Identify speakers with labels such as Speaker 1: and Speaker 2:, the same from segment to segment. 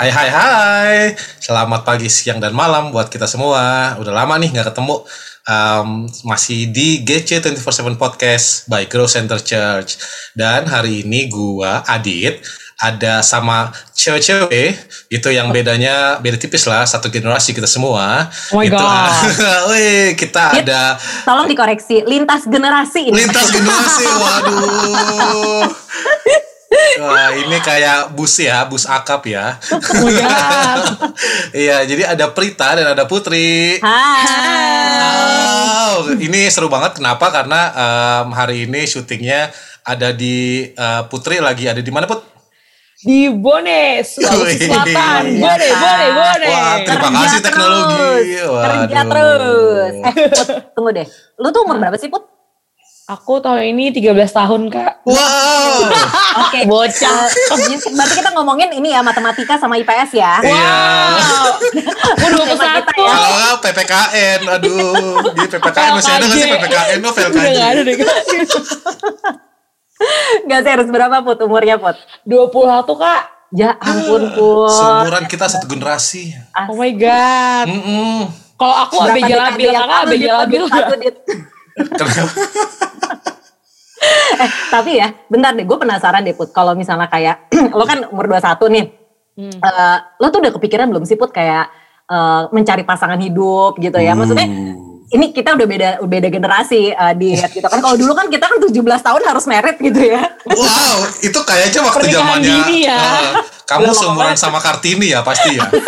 Speaker 1: Hai hai hai Selamat pagi, siang, dan malam buat kita semua Udah lama nih nggak ketemu um, Masih di GC 24-7 Podcast by Grow Center Church Dan hari ini gua, Adit Ada sama cewek-cewek Itu yang bedanya beda tipis lah Satu generasi kita semua
Speaker 2: Oh my
Speaker 1: Itu,
Speaker 2: God.
Speaker 1: Wih, kita
Speaker 3: Yep.
Speaker 1: ada
Speaker 3: Tolong dikoreksi, lintas generasi ini.
Speaker 1: Lintas generasi, waduh. Wah, ini kayak bus ya, bus akap ya.
Speaker 2: Oh God.
Speaker 1: Iya, jadi ada Prita dan ada Putri.
Speaker 3: Hai.
Speaker 1: Wow, ini seru banget. Kenapa? Karena em, hari ini syutingnya ada di eh, Putri lagi ada di mana Put?
Speaker 2: Di Bone. Sulawesi Selatan. Bone. Bone, Bone.
Speaker 1: Wah, terima
Speaker 3: Kerja
Speaker 1: kasih teknologi.
Speaker 3: terus, Kerja terus. Eh, Put, tunggu deh. Lu tuh umur berapa sih, Put?
Speaker 2: Aku tahun ini 13 tahun, Kak.
Speaker 1: Wow.
Speaker 3: Oke.
Speaker 2: Bocah.
Speaker 3: Eh, berarti kita ngomongin ini ya matematika sama IPS ya.
Speaker 1: Iya.
Speaker 2: Aku 21.
Speaker 3: Tema kita ya.
Speaker 1: Kalau nggak PPKN, aduh. Di PPKN masih ada nggak sih? PPKN? Oh,
Speaker 2: Udah gak ada deh, Kak.
Speaker 3: Gak serius berapa Put umurnya Put?
Speaker 2: 21, Kak.
Speaker 3: Ya ampun Put.
Speaker 1: Seumuran kita satu generasi.
Speaker 2: Oh my God.
Speaker 1: Mm-mm.
Speaker 2: Kalau aku abe
Speaker 3: Berapa
Speaker 2: labil,
Speaker 3: dekade yang
Speaker 2: Kakak abe
Speaker 3: Dit? Eh, tapi ya, bentar deh, gue penasaran deh Put. Kalau misalnya kayak, lo kan umur 21 nih.
Speaker 2: Hmm.
Speaker 3: Eh, lo tuh udah kepikiran belum sih Put kayak eh, mencari pasangan hidup gitu ya? Maksudnya ini kita udah beda beda generasi eh, di gitu kan. Kalau dulu kan kita kan 17 tahun harus merit gitu ya.
Speaker 1: Wow, itu kayaknya waktu zamannya
Speaker 2: ya.
Speaker 1: eh, kamu seumuran
Speaker 3: banget.
Speaker 1: sama Kartini ya pasti ya.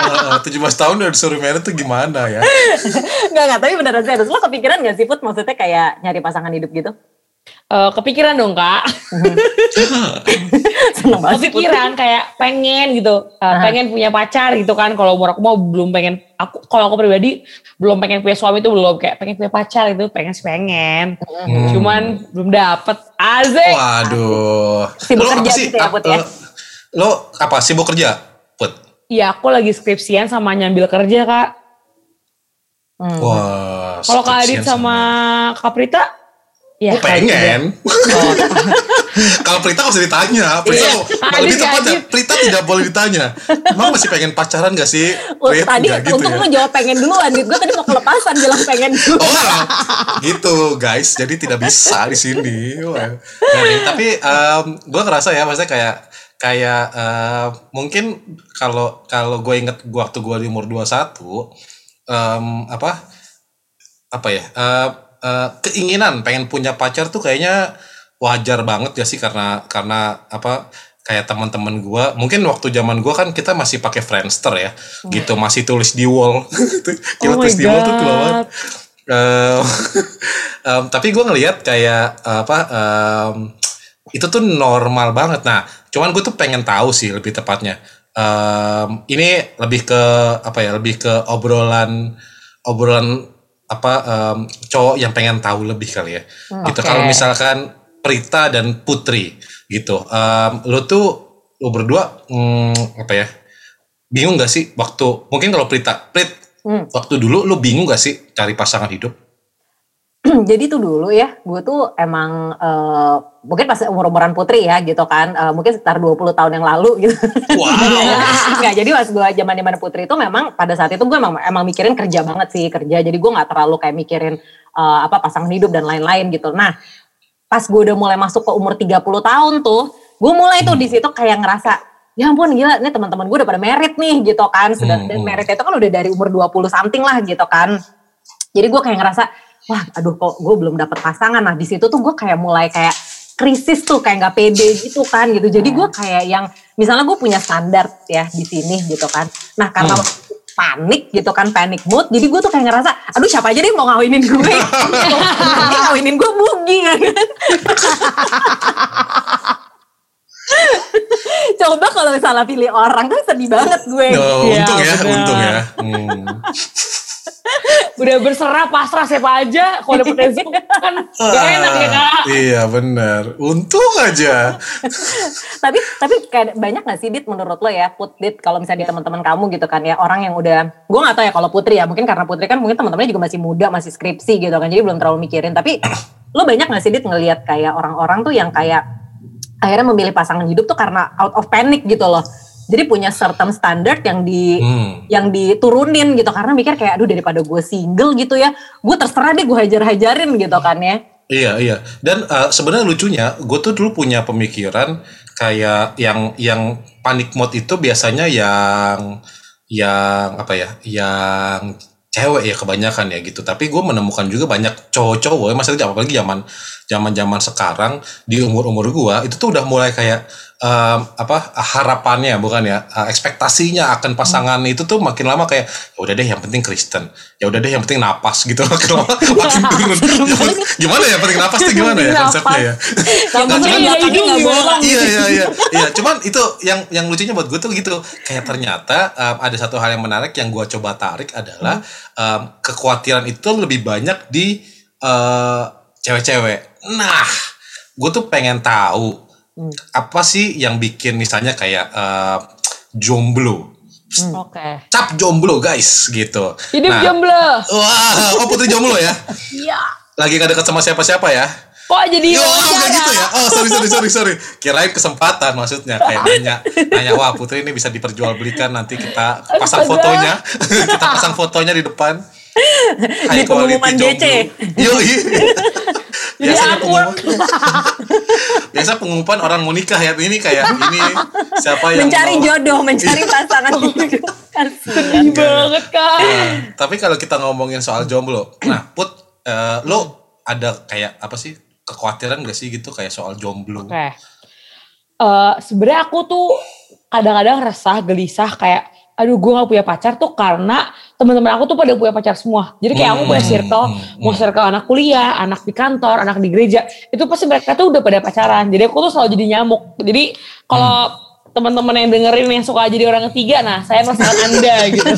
Speaker 1: Eh, eh, 17 tahun udah disuruh merit tuh gimana ya?
Speaker 3: Enggak, enggak, tapi beneran serius. Lo kepikiran gak sih Put maksudnya kayak nyari pasangan hidup gitu?
Speaker 2: Eh, kepikiran dong, Kak.
Speaker 3: Seneng banget
Speaker 2: kepikiran kayak pengen gitu uh,
Speaker 3: Aha.
Speaker 2: pengen punya pacar gitu kan kalau umur aku mau belum pengen aku kalau aku pribadi belum pengen punya suami itu belum kayak pengen punya pacar itu pengen sih pengen
Speaker 1: Hmm.
Speaker 2: cuman belum dapet azek
Speaker 1: Waduh.
Speaker 3: Sibuk
Speaker 1: Lo
Speaker 3: kerja
Speaker 1: sih?
Speaker 3: gitu ya, Put, ya?
Speaker 1: eh, Lo apa sibuk kerja? Put.
Speaker 2: ya aku lagi skripsian sama nyambil kerja kak
Speaker 3: Hmm.
Speaker 1: Wah.
Speaker 2: kalau kak Adit
Speaker 1: skripsian
Speaker 2: sama kak Prita ya
Speaker 1: Oh, pengen.
Speaker 2: Oh,
Speaker 1: Kalau Prita nggak usah ditanya. Prita
Speaker 2: Iya.
Speaker 1: mau- lebih
Speaker 2: Adit,
Speaker 1: tepatnya
Speaker 2: Adit.
Speaker 1: Prita tidak boleh ditanya. Emang masih pengen pacaran gak sih?
Speaker 3: Oh,
Speaker 1: Prit?
Speaker 3: tadi
Speaker 1: gitu
Speaker 3: untuk
Speaker 1: ya?
Speaker 3: lu jawab pengen duluan, Dit. Gue tadi mau kelepasan bilang pengen dulu.
Speaker 1: Oh, gitu guys. Jadi tidak bisa di sini. Nah, tapi gue ngerasa ya, maksudnya kayak kayak eh, mungkin kalau kalau gue inget waktu gue di umur 21 em, apa apa ya eh, eh, keinginan pengen punya pacar tuh kayaknya wajar banget ya sih karena karena apa kayak teman-teman gue mungkin waktu zaman gue kan kita masih pakai Friendster ya gitu masih tulis di wall kita
Speaker 2: Oh my
Speaker 1: tulis di wall tuh tua banget
Speaker 2: God.
Speaker 1: Em, em, tapi gue ngelihat kayak apa em, itu tuh normal banget. Nah, cuman gue tuh pengen tahu sih lebih tepatnya. Em, ini lebih ke apa ya? Lebih ke obrolan obrolan apa em, cowok yang pengen tahu lebih kali ya. gitu.
Speaker 2: oke.
Speaker 1: Kalau misalkan Prita dan Putri gitu, em, lu tuh lu berdua hmm, apa ya? Bingung gak sih waktu mungkin kalau Prita, Prit,
Speaker 3: Hmm.
Speaker 1: waktu dulu lu bingung gak sih cari pasangan hidup?
Speaker 3: Jadi tuh dulu ya, gue tuh emang eh, mungkin pas umur-umuran putri ya gitu kan, eh, mungkin sekitar 20 tahun yang lalu gitu.
Speaker 1: Wow.
Speaker 3: Nggak, jadi pas gue zaman zaman putri itu memang pada saat itu gue emang, emang mikirin kerja banget sih kerja. Jadi gue nggak terlalu kayak mikirin eh, apa pasangan hidup dan lain-lain gitu. Nah pas gue udah mulai masuk ke umur 30 tahun tuh, gue mulai tuh di situ kayak ngerasa ya ampun gila nih teman-teman gue udah pada merit nih gitu kan. Sudah
Speaker 1: Hmm,
Speaker 3: dan
Speaker 1: hmm.
Speaker 3: merit itu kan udah dari umur 20 something lah gitu kan. Jadi gue kayak ngerasa wah aduh kok gue belum dapet pasangan. Nah di situ tuh gue kayak mulai kayak krisis tuh kayak nggak pede gitu kan gitu. Jadi gue kayak yang misalnya gue punya standar ya di sini gitu kan. Nah karena
Speaker 1: Hmm.
Speaker 3: panik gitu kan panic mood. Jadi gue tuh kayak ngerasa aduh siapa aja deh mau ngawinin gue. Ini ngawinin gue bugi kan. Coba kalau misalnya pilih orang kan sedih banget gue.
Speaker 1: Oh,
Speaker 2: Iya,
Speaker 1: untung ya,
Speaker 2: benar.
Speaker 1: untung ya. Hmm.
Speaker 2: udah berserah pasrah siapa aja kalau dapet rezeki kan gak enak ya kak
Speaker 1: Ah, Iya benar. Untung aja.
Speaker 3: tapi tapi kayak banyak gak sih dit menurut lo ya put dit kalau misalnya di teman-teman kamu gitu kan ya orang yang udah gue gak tahu ya kalau putri ya mungkin karena putri kan mungkin teman-temannya juga masih muda masih skripsi gitu kan jadi belum terlalu mikirin tapi lo banyak gak sih dit ngelihat kayak orang-orang tuh yang kayak akhirnya memilih pasangan hidup tuh karena out of panic gitu loh Jadi punya certain standard yang di
Speaker 1: Hmm.
Speaker 3: yang diturunin gitu karena mikir kayak aduh daripada gue single gitu ya, gue terserah deh gue hajar-hajarin gitu kan ya.
Speaker 1: Iya iya dan uh, sebenarnya lucunya gue tuh dulu punya pemikiran kayak yang yang panik mode itu biasanya yang yang apa ya yang cewek ya kebanyakan ya gitu tapi gue menemukan juga banyak cowok-cowok maksudnya apalagi zaman zaman zaman sekarang di umur umur gue itu tuh udah mulai kayak em, apa harapannya bukan ya eh, ekspektasinya akan pasangan itu tuh makin lama kayak ya udah deh yang penting Kristen. Ya udah deh yang penting napas gitu. Makin lama makin turun Gimana- ya penting napas tuh gimana ya konsepnya ya?
Speaker 3: Yang penting nggak
Speaker 2: Hidung
Speaker 3: bolong.
Speaker 1: iya iya iya. Iya cuman itu yang yang lucunya buat gue tuh gitu. Kayak ternyata em, ada satu hal yang menarik yang gue coba tarik adalah em, kekhawatiran itu lebih banyak di eh, cewek-cewek. Nah gue tuh pengen tahu apa sih yang bikin misalnya kayak eh, jomblo
Speaker 2: Oke.
Speaker 1: cap jomblo guys gitu
Speaker 2: Hidup
Speaker 1: Nah,
Speaker 2: jomblo.
Speaker 1: wah oh putri jomblo ya
Speaker 2: Iya.
Speaker 1: lagi gak deket sama siapa-siapa ya
Speaker 2: Kok jadi
Speaker 1: Yo, enggak gitu ya. Oh, sorry sorry sorry sorry. Kirain kesempatan maksudnya kayak nanya nanya wah Putri ini bisa diperjualbelikan nanti kita pasang
Speaker 2: Astaga.
Speaker 1: fotonya. kita pasang fotonya di depan.
Speaker 3: Di pengumuman DC.
Speaker 1: Yo,
Speaker 2: Jadi
Speaker 1: Biasanya pengumuman. Biasa pengumuman orang mau nikah ya. Ini kayak ini siapa yang
Speaker 3: Mencari
Speaker 1: mau-
Speaker 3: jodoh, mencari pasangan hidup. Kasihan.
Speaker 2: Sedih banget kak.
Speaker 1: Nah, tapi kalau kita ngomongin soal jomblo, nah Put, eh, lo ada kayak apa sih kekhawatiran gak sih gitu kayak soal jomblo?
Speaker 2: Oke. Eh, Sebenarnya aku tuh kadang-kadang resah, gelisah kayak aduh gue gak punya pacar tuh karena teman-teman aku tuh pada punya pacar semua. Jadi kayak aku punya
Speaker 1: Hmm,
Speaker 2: circle,
Speaker 1: hmm,
Speaker 2: mau circle anak kuliah, anak di kantor, anak di gereja, itu pasti mereka tuh udah pada pacaran. Jadi aku tuh selalu jadi nyamuk. Jadi kalau teman-teman yang dengerin yang suka jadi orang ketiga, nah saya merasakan anda gitu.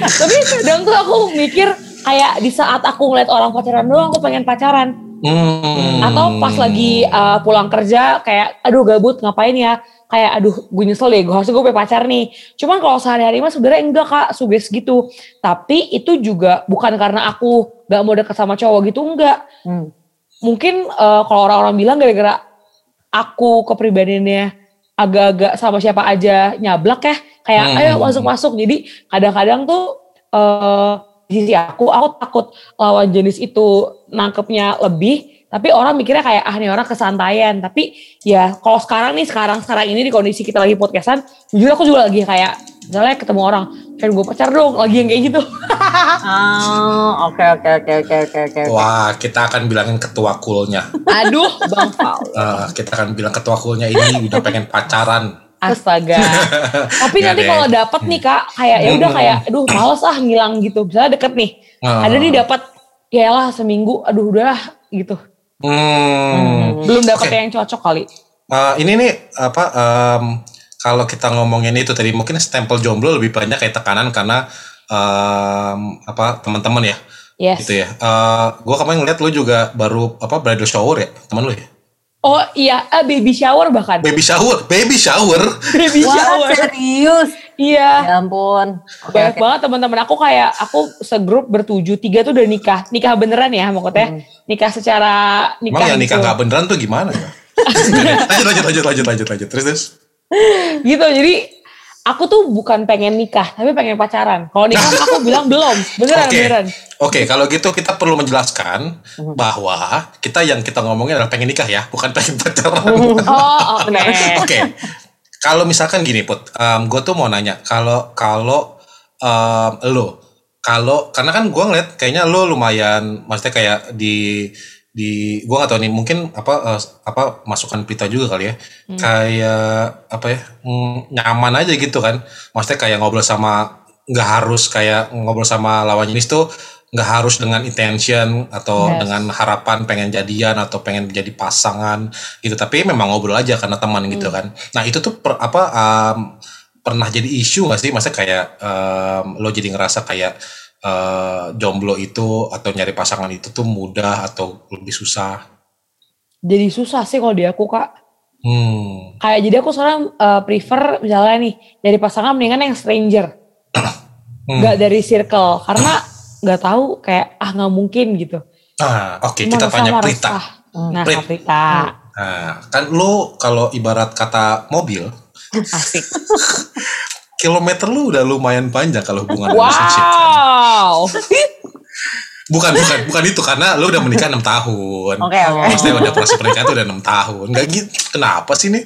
Speaker 2: Tapi kadang tuh aku mikir kayak di saat aku ngeliat orang pacaran doang, aku pengen pacaran
Speaker 1: Hmm.
Speaker 2: atau pas lagi uh, pulang kerja kayak aduh gabut ngapain ya kayak aduh gue nyesel deh gue harusnya gue punya pacar nih cuman kalau sehari-hari mah sebenarnya enggak kak suges gitu tapi itu juga bukan karena aku gak mau deket sama cowok gitu enggak
Speaker 3: Hmm.
Speaker 2: mungkin uh, kalau orang-orang bilang gara-gara aku kepribadiannya agak-agak sama siapa aja nyablak ya kayak
Speaker 1: Hmm.
Speaker 2: ayo masuk-masuk jadi kadang-kadang tuh eh di sisi aku aku takut lawan jenis itu nangkepnya lebih tapi orang mikirnya kayak ah nih orang kesantaian tapi ya kalau sekarang nih sekarang sekarang ini di kondisi kita lagi podcastan jujur aku juga lagi kayak misalnya ketemu orang pengen gue pacar dong lagi yang kayak gitu
Speaker 3: Oh, oke oke oke oke oke oke.
Speaker 1: Wah, kita akan bilangin ketua kulnya.
Speaker 2: aduh
Speaker 3: Bang Paul.
Speaker 1: Eh, kita akan bilang ketua kulnya ini udah pengen pacaran.
Speaker 2: Astaga. Tapi nanti kalau dapat nih kak, kayak ya udah kayak, aduh males ah ngilang gitu. Misalnya deket nih,
Speaker 1: Ah.
Speaker 2: ada nih dapat, ya lah seminggu, aduh udah gitu.
Speaker 1: Hmm.
Speaker 2: Belum dapat
Speaker 1: Oke.
Speaker 2: yang cocok kali.
Speaker 1: Eh, ini nih apa? em, kalau kita ngomongin itu tadi mungkin stempel jomblo lebih banyak kayak tekanan karena em, apa teman-teman ya,
Speaker 2: Yes.
Speaker 1: gitu ya. Eh, gua kemarin ngeliat lu juga baru apa bridal shower ya, teman lu ya?
Speaker 2: Oh iya, eh, baby shower bahkan.
Speaker 1: Baby shower, baby shower.
Speaker 2: Baby
Speaker 3: Wah
Speaker 2: shower.
Speaker 3: serius?
Speaker 2: Iya.
Speaker 3: Ya ampun.
Speaker 2: Banyak
Speaker 3: oke.
Speaker 2: banget teman-teman aku kayak aku segrup bertujuh tiga tuh udah nikah nikah beneran ya maksudnya nikah secara nikah
Speaker 1: Emang nikah
Speaker 2: gitu.
Speaker 1: nggak beneran tuh gimana ya? lanjut lanjut lanjut lanjut lanjut lanjut terus terus.
Speaker 2: gitu jadi aku tuh bukan pengen nikah tapi pengen pacaran kalau nikah mah aku bilang belum beneran
Speaker 1: Oke,
Speaker 2: beneran
Speaker 1: oke. Kalau gitu kita perlu menjelaskan bahwa kita yang kita ngomongin adalah pengen nikah ya, bukan pengen pacaran.
Speaker 2: oh oke
Speaker 1: Oke. Kalau misalkan gini put, gue tuh mau nanya, kalau kalau em, lo, kalau karena kan gue ngeliat kayaknya lo lumayan, maksudnya kayak di di gue gak tahu nih mungkin apa eh, apa masukan pita juga kali ya. Kayak apa ya nyaman aja gitu kan. Maksudnya kayak ngobrol sama nggak harus kayak ngobrol sama lawan jenis tuh nggak harus dengan intention atau
Speaker 2: Yes.
Speaker 1: dengan harapan pengen jadian atau pengen jadi pasangan gitu. Tapi memang ngobrol aja karena teman gitu kan. Nah itu tuh per- apa um, pernah jadi isu gak sih? Masa kayak um, lo jadi ngerasa kayak uh, jomblo itu atau nyari pasangan itu tuh mudah atau lebih susah?
Speaker 2: Jadi susah sih kalau di aku kak.
Speaker 1: Hmm.
Speaker 2: Kayak jadi aku sekarang eh, prefer misalnya nih dari pasangan mendingan yang stranger.
Speaker 1: Hmm.
Speaker 2: nggak dari circle. Karena nggak tahu kayak ah nggak mungkin gitu.
Speaker 1: Ah oke
Speaker 2: Cuma
Speaker 1: kita tanya Prita.
Speaker 2: nah
Speaker 1: Prit.
Speaker 2: Kak Prita.
Speaker 1: Nah, kan lo kalau ibarat kata mobil,
Speaker 2: Asik.
Speaker 1: Kilometer lu udah lumayan panjang kalau hubungan relationship. kan.
Speaker 2: Wow.
Speaker 1: Bukan, bukan, bukan itu karena lu udah menikah 6 tahun.
Speaker 3: Oke oke.
Speaker 1: Maksudnya udah proses pernikahan tuh udah 6 tahun. Gak gitu. Kenapa sih nih?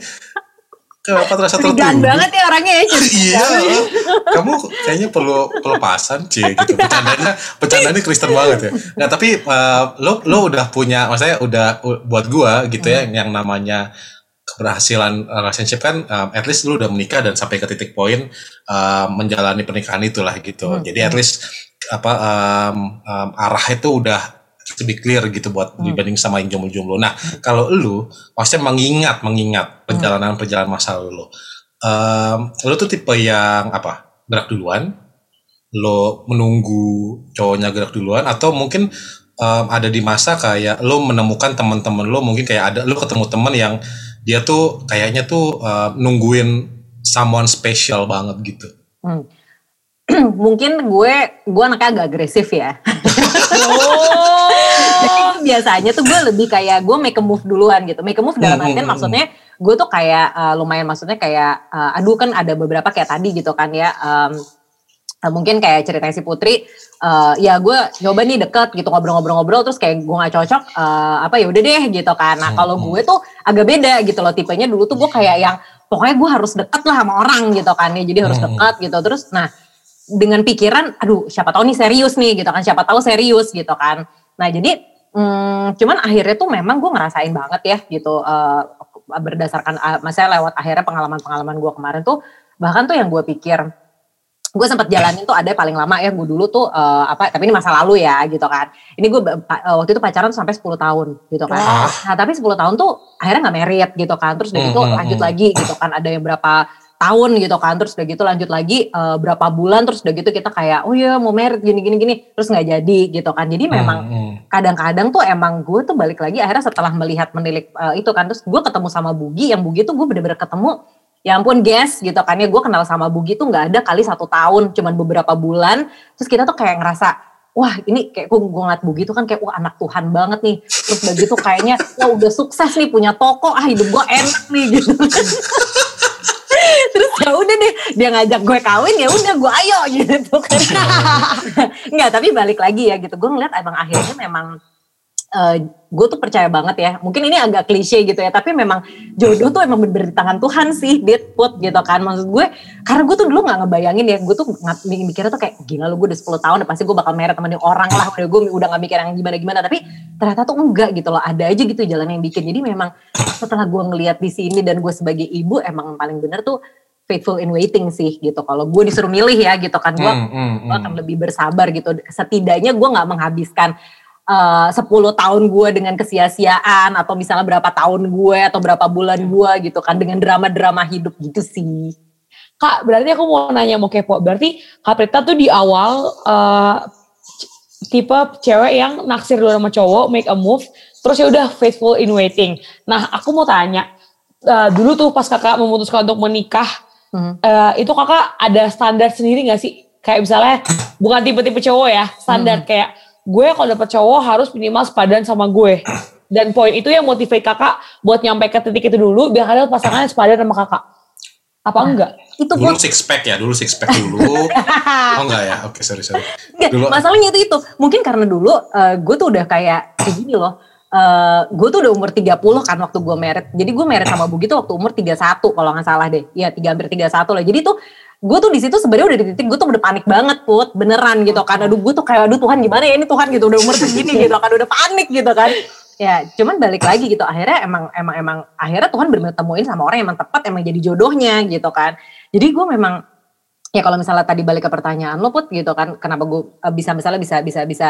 Speaker 1: Kenapa terasa tertuduh?
Speaker 3: banget ya orangnya ya.
Speaker 1: Iya, kamu kayaknya perlu pelepasan cie gitu. Bercandanya, bercandanya Kristen banget ya. Nah tapi uh, lo lo udah punya, maksudnya udah buat gua gitu ya, yang namanya keberhasilan relationship kan, um, at least lu udah menikah dan sampai ke titik poin uh, menjalani pernikahan itulah gitu.
Speaker 3: Hmm.
Speaker 1: Jadi at least apa um, um, arah itu udah lebih clear gitu buat dibanding sama yang jomblo-jomblo. Nah, kalau lu maksudnya mengingat mengingat perjalanan-perjalanan masa lalu lo. Um, lu tuh tipe yang apa? Gerak duluan? Lo menunggu cowoknya gerak duluan atau mungkin um, ada di masa kayak lo menemukan teman-teman lo mungkin kayak ada lo ketemu teman yang dia tuh kayaknya tuh um, nungguin someone special banget gitu.
Speaker 3: Hmm. Mungkin gue gue anaknya agak agresif ya. Jadi biasanya tuh gue lebih kayak gue make a move duluan gitu. Make a move dalam
Speaker 1: Hmm,
Speaker 3: artian
Speaker 1: hmm,
Speaker 3: maksudnya gue tuh kayak eh, lumayan maksudnya kayak eh, aduh kan ada beberapa kayak tadi gitu kan ya. em, eh, mungkin kayak ceritanya si Putri eh, ya gue coba nih deket gitu ngobrol-ngobrol-ngobrol terus kayak gue gak cocok eh, apa ya udah deh gitu kan. Nah, kalau
Speaker 1: Hmm.
Speaker 3: gue tuh agak beda gitu loh tipenya dulu tuh gue kayak yang pokoknya gue harus deket lah sama orang gitu kan ya. Jadi harus
Speaker 1: Hmm.
Speaker 3: deket gitu. Terus nah dengan pikiran, aduh siapa tahu nih serius nih gitu kan, siapa tahu serius gitu kan. Nah jadi, hmm, cuman akhirnya tuh memang gue ngerasain banget ya gitu, eh, berdasarkan, uh, maksudnya lewat akhirnya pengalaman-pengalaman gue kemarin tuh, bahkan tuh yang gue pikir, gue sempat jalanin tuh ada paling lama ya gue dulu tuh eh, apa tapi ini masa lalu ya gitu kan. Ini gue pa- eh, waktu itu pacaran sampai 10 tahun gitu kan.
Speaker 1: Wah.
Speaker 3: nah tapi 10 tahun tuh akhirnya nggak merit gitu kan. Terus udah gitu
Speaker 1: Hmm, hmm,
Speaker 3: lanjut lagi gitu kan. Ada yang berapa tahun gitu kan. Terus udah gitu lanjut lagi eh, berapa bulan terus udah gitu kita kayak oh ya mau merit gini gini gini. Terus nggak jadi gitu kan. Jadi memang
Speaker 1: Hmm, hmm.
Speaker 3: kadang-kadang tuh emang gue tuh balik lagi akhirnya setelah melihat menilik eh, itu kan. Terus gue ketemu sama Bugi yang Bugi tuh gue bener-bener ketemu ya ampun guys gitu kan ya. Gue kenal sama Bugi tuh nggak ada kali satu tahun cuman beberapa bulan. Terus kita tuh kayak ngerasa wah ini kayak gue, gue ngeliat Bugi tuh kan kayak wah anak Tuhan banget nih. Terus udah gitu kayaknya wah udah sukses nih punya toko. Ah hidup gue enak nih gitu. Terus ya udah deh dia ngajak gue kawin ya udah gue ayo gitu kan. Nggak tapi balik lagi ya gitu. Gue ngeliat emang akhirnya memang eh, gue tuh percaya banget ya. Mungkin ini agak klise gitu ya tapi memang jodoh tuh emang bener di tangan Tuhan sih dit put gitu kan. Maksud gue karena gue tuh dulu nggak ngebayangin ya gue tuh mikirnya tuh kayak gila lu gue udah 10 tahun udah pasti gue bakal sama nih orang lah. Udah gue udah gak mikir yang gimana gimana tapi ternyata tuh enggak gitu loh. Ada aja gitu jalan yang bikin. Jadi memang setelah gue ngeliat di sini dan gue sebagai ibu emang paling bener tuh faithful in waiting sih gitu. Kalau gue disuruh milih ya gitu kan gue
Speaker 1: Hmm, hmm,
Speaker 3: gue
Speaker 1: hmm.
Speaker 3: akan lebih bersabar gitu. Setidaknya gue nggak menghabiskan 10 tahun gue dengan kesia-siaan atau misalnya berapa tahun gue atau berapa bulan gue gitu kan dengan drama-drama hidup gitu sih.
Speaker 2: Kak, berarti aku mau nanya mau kepo. Berarti Kak Prita tuh di awal c- tipe cewek yang naksir dulu sama cowok, make a move, terus ya udah faithful in waiting. Nah, aku mau tanya, eh, dulu tuh pas kakak memutuskan untuk menikah,
Speaker 3: Hmm.
Speaker 2: eh, itu kakak ada standar sendiri gak sih? Kayak misalnya bukan tipe-tipe cowok ya, standar kayak gue kalau dapet cowok harus minimal sepadan sama gue. Dan poin itu yang motivate kakak buat nyampe ke titik itu dulu, biar kalian pasangannya sepadan sama kakak. Apa enggak?
Speaker 3: Itu
Speaker 1: Dulu
Speaker 3: gue
Speaker 1: six pack ya, dulu six pack dulu. oh enggak ya, oke sorry sorry.
Speaker 3: Nggak,
Speaker 1: Dulu
Speaker 3: masalahnya itu itu. Mungkin karena dulu eh, gue tuh udah kayak kayak gini loh. Eh, gue tuh udah umur 30 kan waktu gue merit. Jadi gue merit sama Bugi tuh waktu umur 31 kalau nggak salah deh. Iya, tiga hampir 31 lah. Jadi tuh gue tuh di situ sebenarnya udah di titik gue tuh udah panik banget put. Beneran gitu kan. Aduh gue tuh kayak aduh Tuhan gimana ya ini Tuhan? gitu. Udah umur segini gitu kan udah panik gitu kan. Ya cuman balik lagi gitu. Akhirnya emang emang emang akhirnya Tuhan bener temuin sama orang yang emang tepat emang jadi jodohnya gitu kan. Jadi gue memang ya kalau misalnya tadi balik ke pertanyaan lo put gitu kan kenapa gue eh, bisa misalnya bisa bisa bisa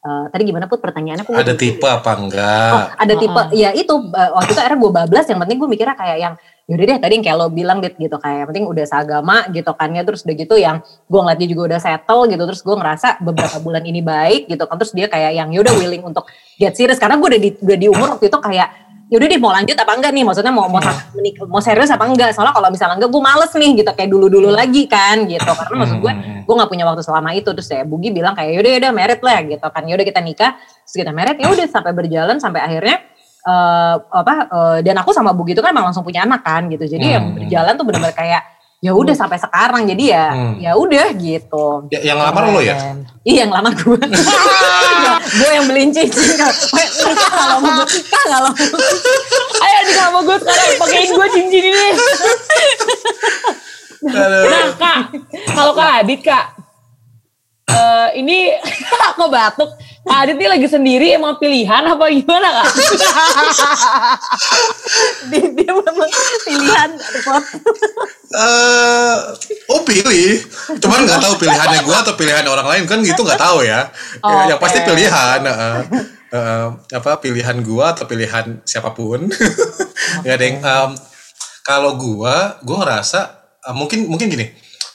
Speaker 3: eh, tadi gimana put pertanyaannya aku
Speaker 1: ada tipe apa
Speaker 3: Oh,
Speaker 1: enggak?
Speaker 3: ada tipe.
Speaker 2: Heeh.
Speaker 3: ya itu eh, waktu itu akhirnya gue bablas yang penting gue mikirnya kayak yang yaudah deh tadi yang kayak lo bilang dit gitu kayak yang penting udah seagama gitu kan ya terus udah gitu yang gue ngeliat dia juga udah settle gitu terus gue ngerasa beberapa bulan ini baik gitu kan terus dia kayak yang yaudah willing untuk get serious karena gue udah di udah di umur waktu itu kayak yaudah deh mau lanjut apa enggak nih maksudnya mau mau menik- mau serius apa enggak? Soalnya kalau misalnya enggak gue males nih gitu kayak dulu dulu lagi kan gitu. Karena maksud gue gue nggak punya waktu selama itu. Terus ya Bugi bilang kayak yaudah yaudah merit lah gitu kan. Yaudah kita nikah terus kita merit ya udah sampai berjalan sampai akhirnya uh, apa uh, dan aku sama Bu gitu kan emang langsung punya anak kan gitu. Jadi
Speaker 1: Hmm.
Speaker 3: yang berjalan tuh benar-benar kayak ya udah sampai sekarang. Jadi ya
Speaker 1: Hmm.
Speaker 3: ya udah gitu.
Speaker 1: Ya, yang lamar lo ya?
Speaker 3: Iya yang lama gue. gue yang beliin cincin. Nikah kalau mau nikah kalau
Speaker 2: Ayo di sama gue sekarang pakein gue cincin ini. Nah kak, kalau kak Adit kak, eh ini aku batuk. Kak Adit ini lagi sendiri emang pilihan apa gimana kak?
Speaker 3: dia, dia memang pilihan repot.
Speaker 1: Eh, oh pilih, cuman nggak tahu pilihannya gue atau pilihan orang lain kan gitu nggak tahu ya.
Speaker 3: Oh,
Speaker 1: Yang pasti pilihan, eh, eh, apa pilihan gue atau pilihan siapa pun. Nggak ada yang. kalau gue, gue ngerasa eh, mungkin mungkin gini.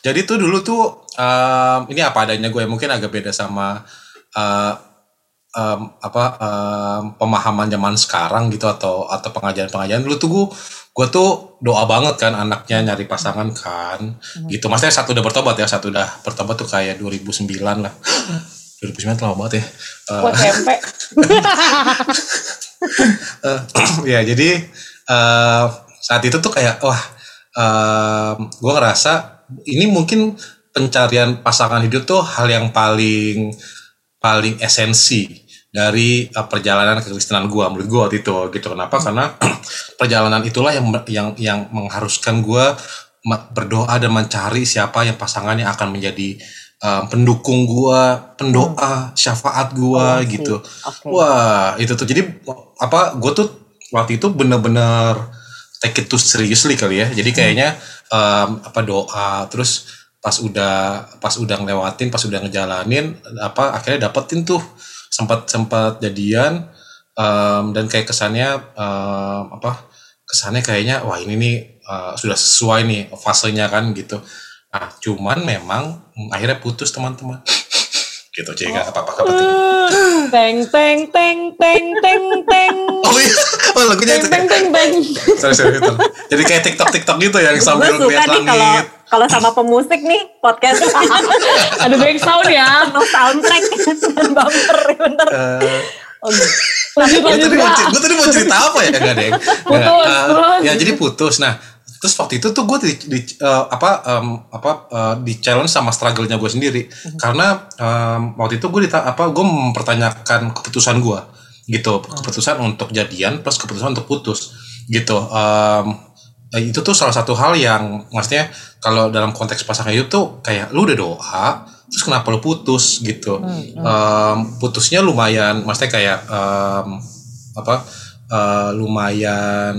Speaker 1: Jadi tuh dulu tuh em, ini apa adanya gue mungkin agak beda sama eh, em, apa em, pemahaman zaman sekarang gitu atau atau pengajaran-pengajaran dulu tuh gue gue tuh doa banget kan anaknya nyari pasangan kan. Gitu. Maksudnya satu udah bertobat ya satu udah bertobat tuh kayak 2009 lah. 2009 lama banget ya.
Speaker 2: SMP.
Speaker 1: eh, ya jadi eh, saat itu tuh kayak wah gue ngerasa ini mungkin pencarian pasangan hidup tuh hal yang paling paling esensi dari uh, perjalanan kekristenan gue menurut gue waktu itu gitu kenapa karena perjalanan itulah yang yang yang mengharuskan gue berdoa dan mencari siapa yang pasangannya akan menjadi uh, pendukung gue pendoa syafaat gue
Speaker 3: Oh,
Speaker 1: gitu
Speaker 3: Oke.
Speaker 1: Wah, itu tuh. Jadi apa? Gue tuh waktu itu bener-bener take it too seriously kali ya. Jadi kayaknya em, apa doa, terus pas udah pas udah ngelewatin, pas udah ngejalanin, apa akhirnya dapetin tuh sempat sempat jadian em, dan kayak kesannya em, apa? Kesannya kayaknya wah ini nih eh, sudah sesuai nih fasenya kan gitu. Nah, cuman memang akhirnya putus teman-teman. Gitu, jadi nggak apa-apa apa
Speaker 2: Teng teng teng teng teng teng.
Speaker 1: Oh iya, oh lagunya
Speaker 2: Teng
Speaker 1: itu.
Speaker 2: teng teng teng.
Speaker 1: sorry sorry itu. Jadi kayak TikTok TikTok gitu yang sambil lihat
Speaker 3: nih kalau
Speaker 1: langit.
Speaker 3: kalau sama pemusik nih podcast
Speaker 2: Ada back sound ya.
Speaker 3: penuh soundtrack dan bumper bener. Oh.
Speaker 2: Lanjut
Speaker 1: gue tadi mau gue tadi mau cerita apa ya deh.
Speaker 2: Putus, terus?
Speaker 1: ya jadi putus. Nah, terus waktu itu tuh gue di, di- eh, apa em, apa eh, di challenge sama struggle-nya gue sendiri. Karena em, waktu itu gue dita- apa gue mempertanyakan keputusan gue gitu. Keputusan untuk jadian plus keputusan untuk putus gitu. Eh, itu tuh salah satu hal yang maksudnya kalau dalam konteks pasangan itu tuh kayak lu udah doa terus kenapa lu putus gitu Em, putusnya lumayan maksudnya kayak em, apa eh, lumayan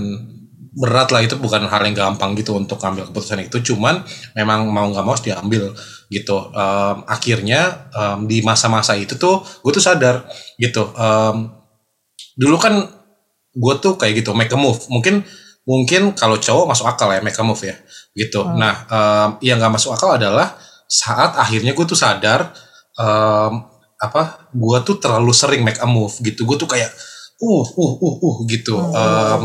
Speaker 1: berat lah itu bukan hal yang gampang gitu untuk ambil keputusan itu. Cuman memang mau nggak mau harus diambil gitu. Em, akhirnya em, di masa-masa itu tuh gue tuh sadar gitu. Em, dulu kan gue tuh kayak gitu make a move. Mungkin mungkin kalau cowok masuk akal ya make a move ya gitu. Nah em, yang nggak masuk akal adalah saat akhirnya gue tuh sadar em, apa gue tuh terlalu sering make a move gitu. Gue tuh kayak uh uh uh uh gitu. Em,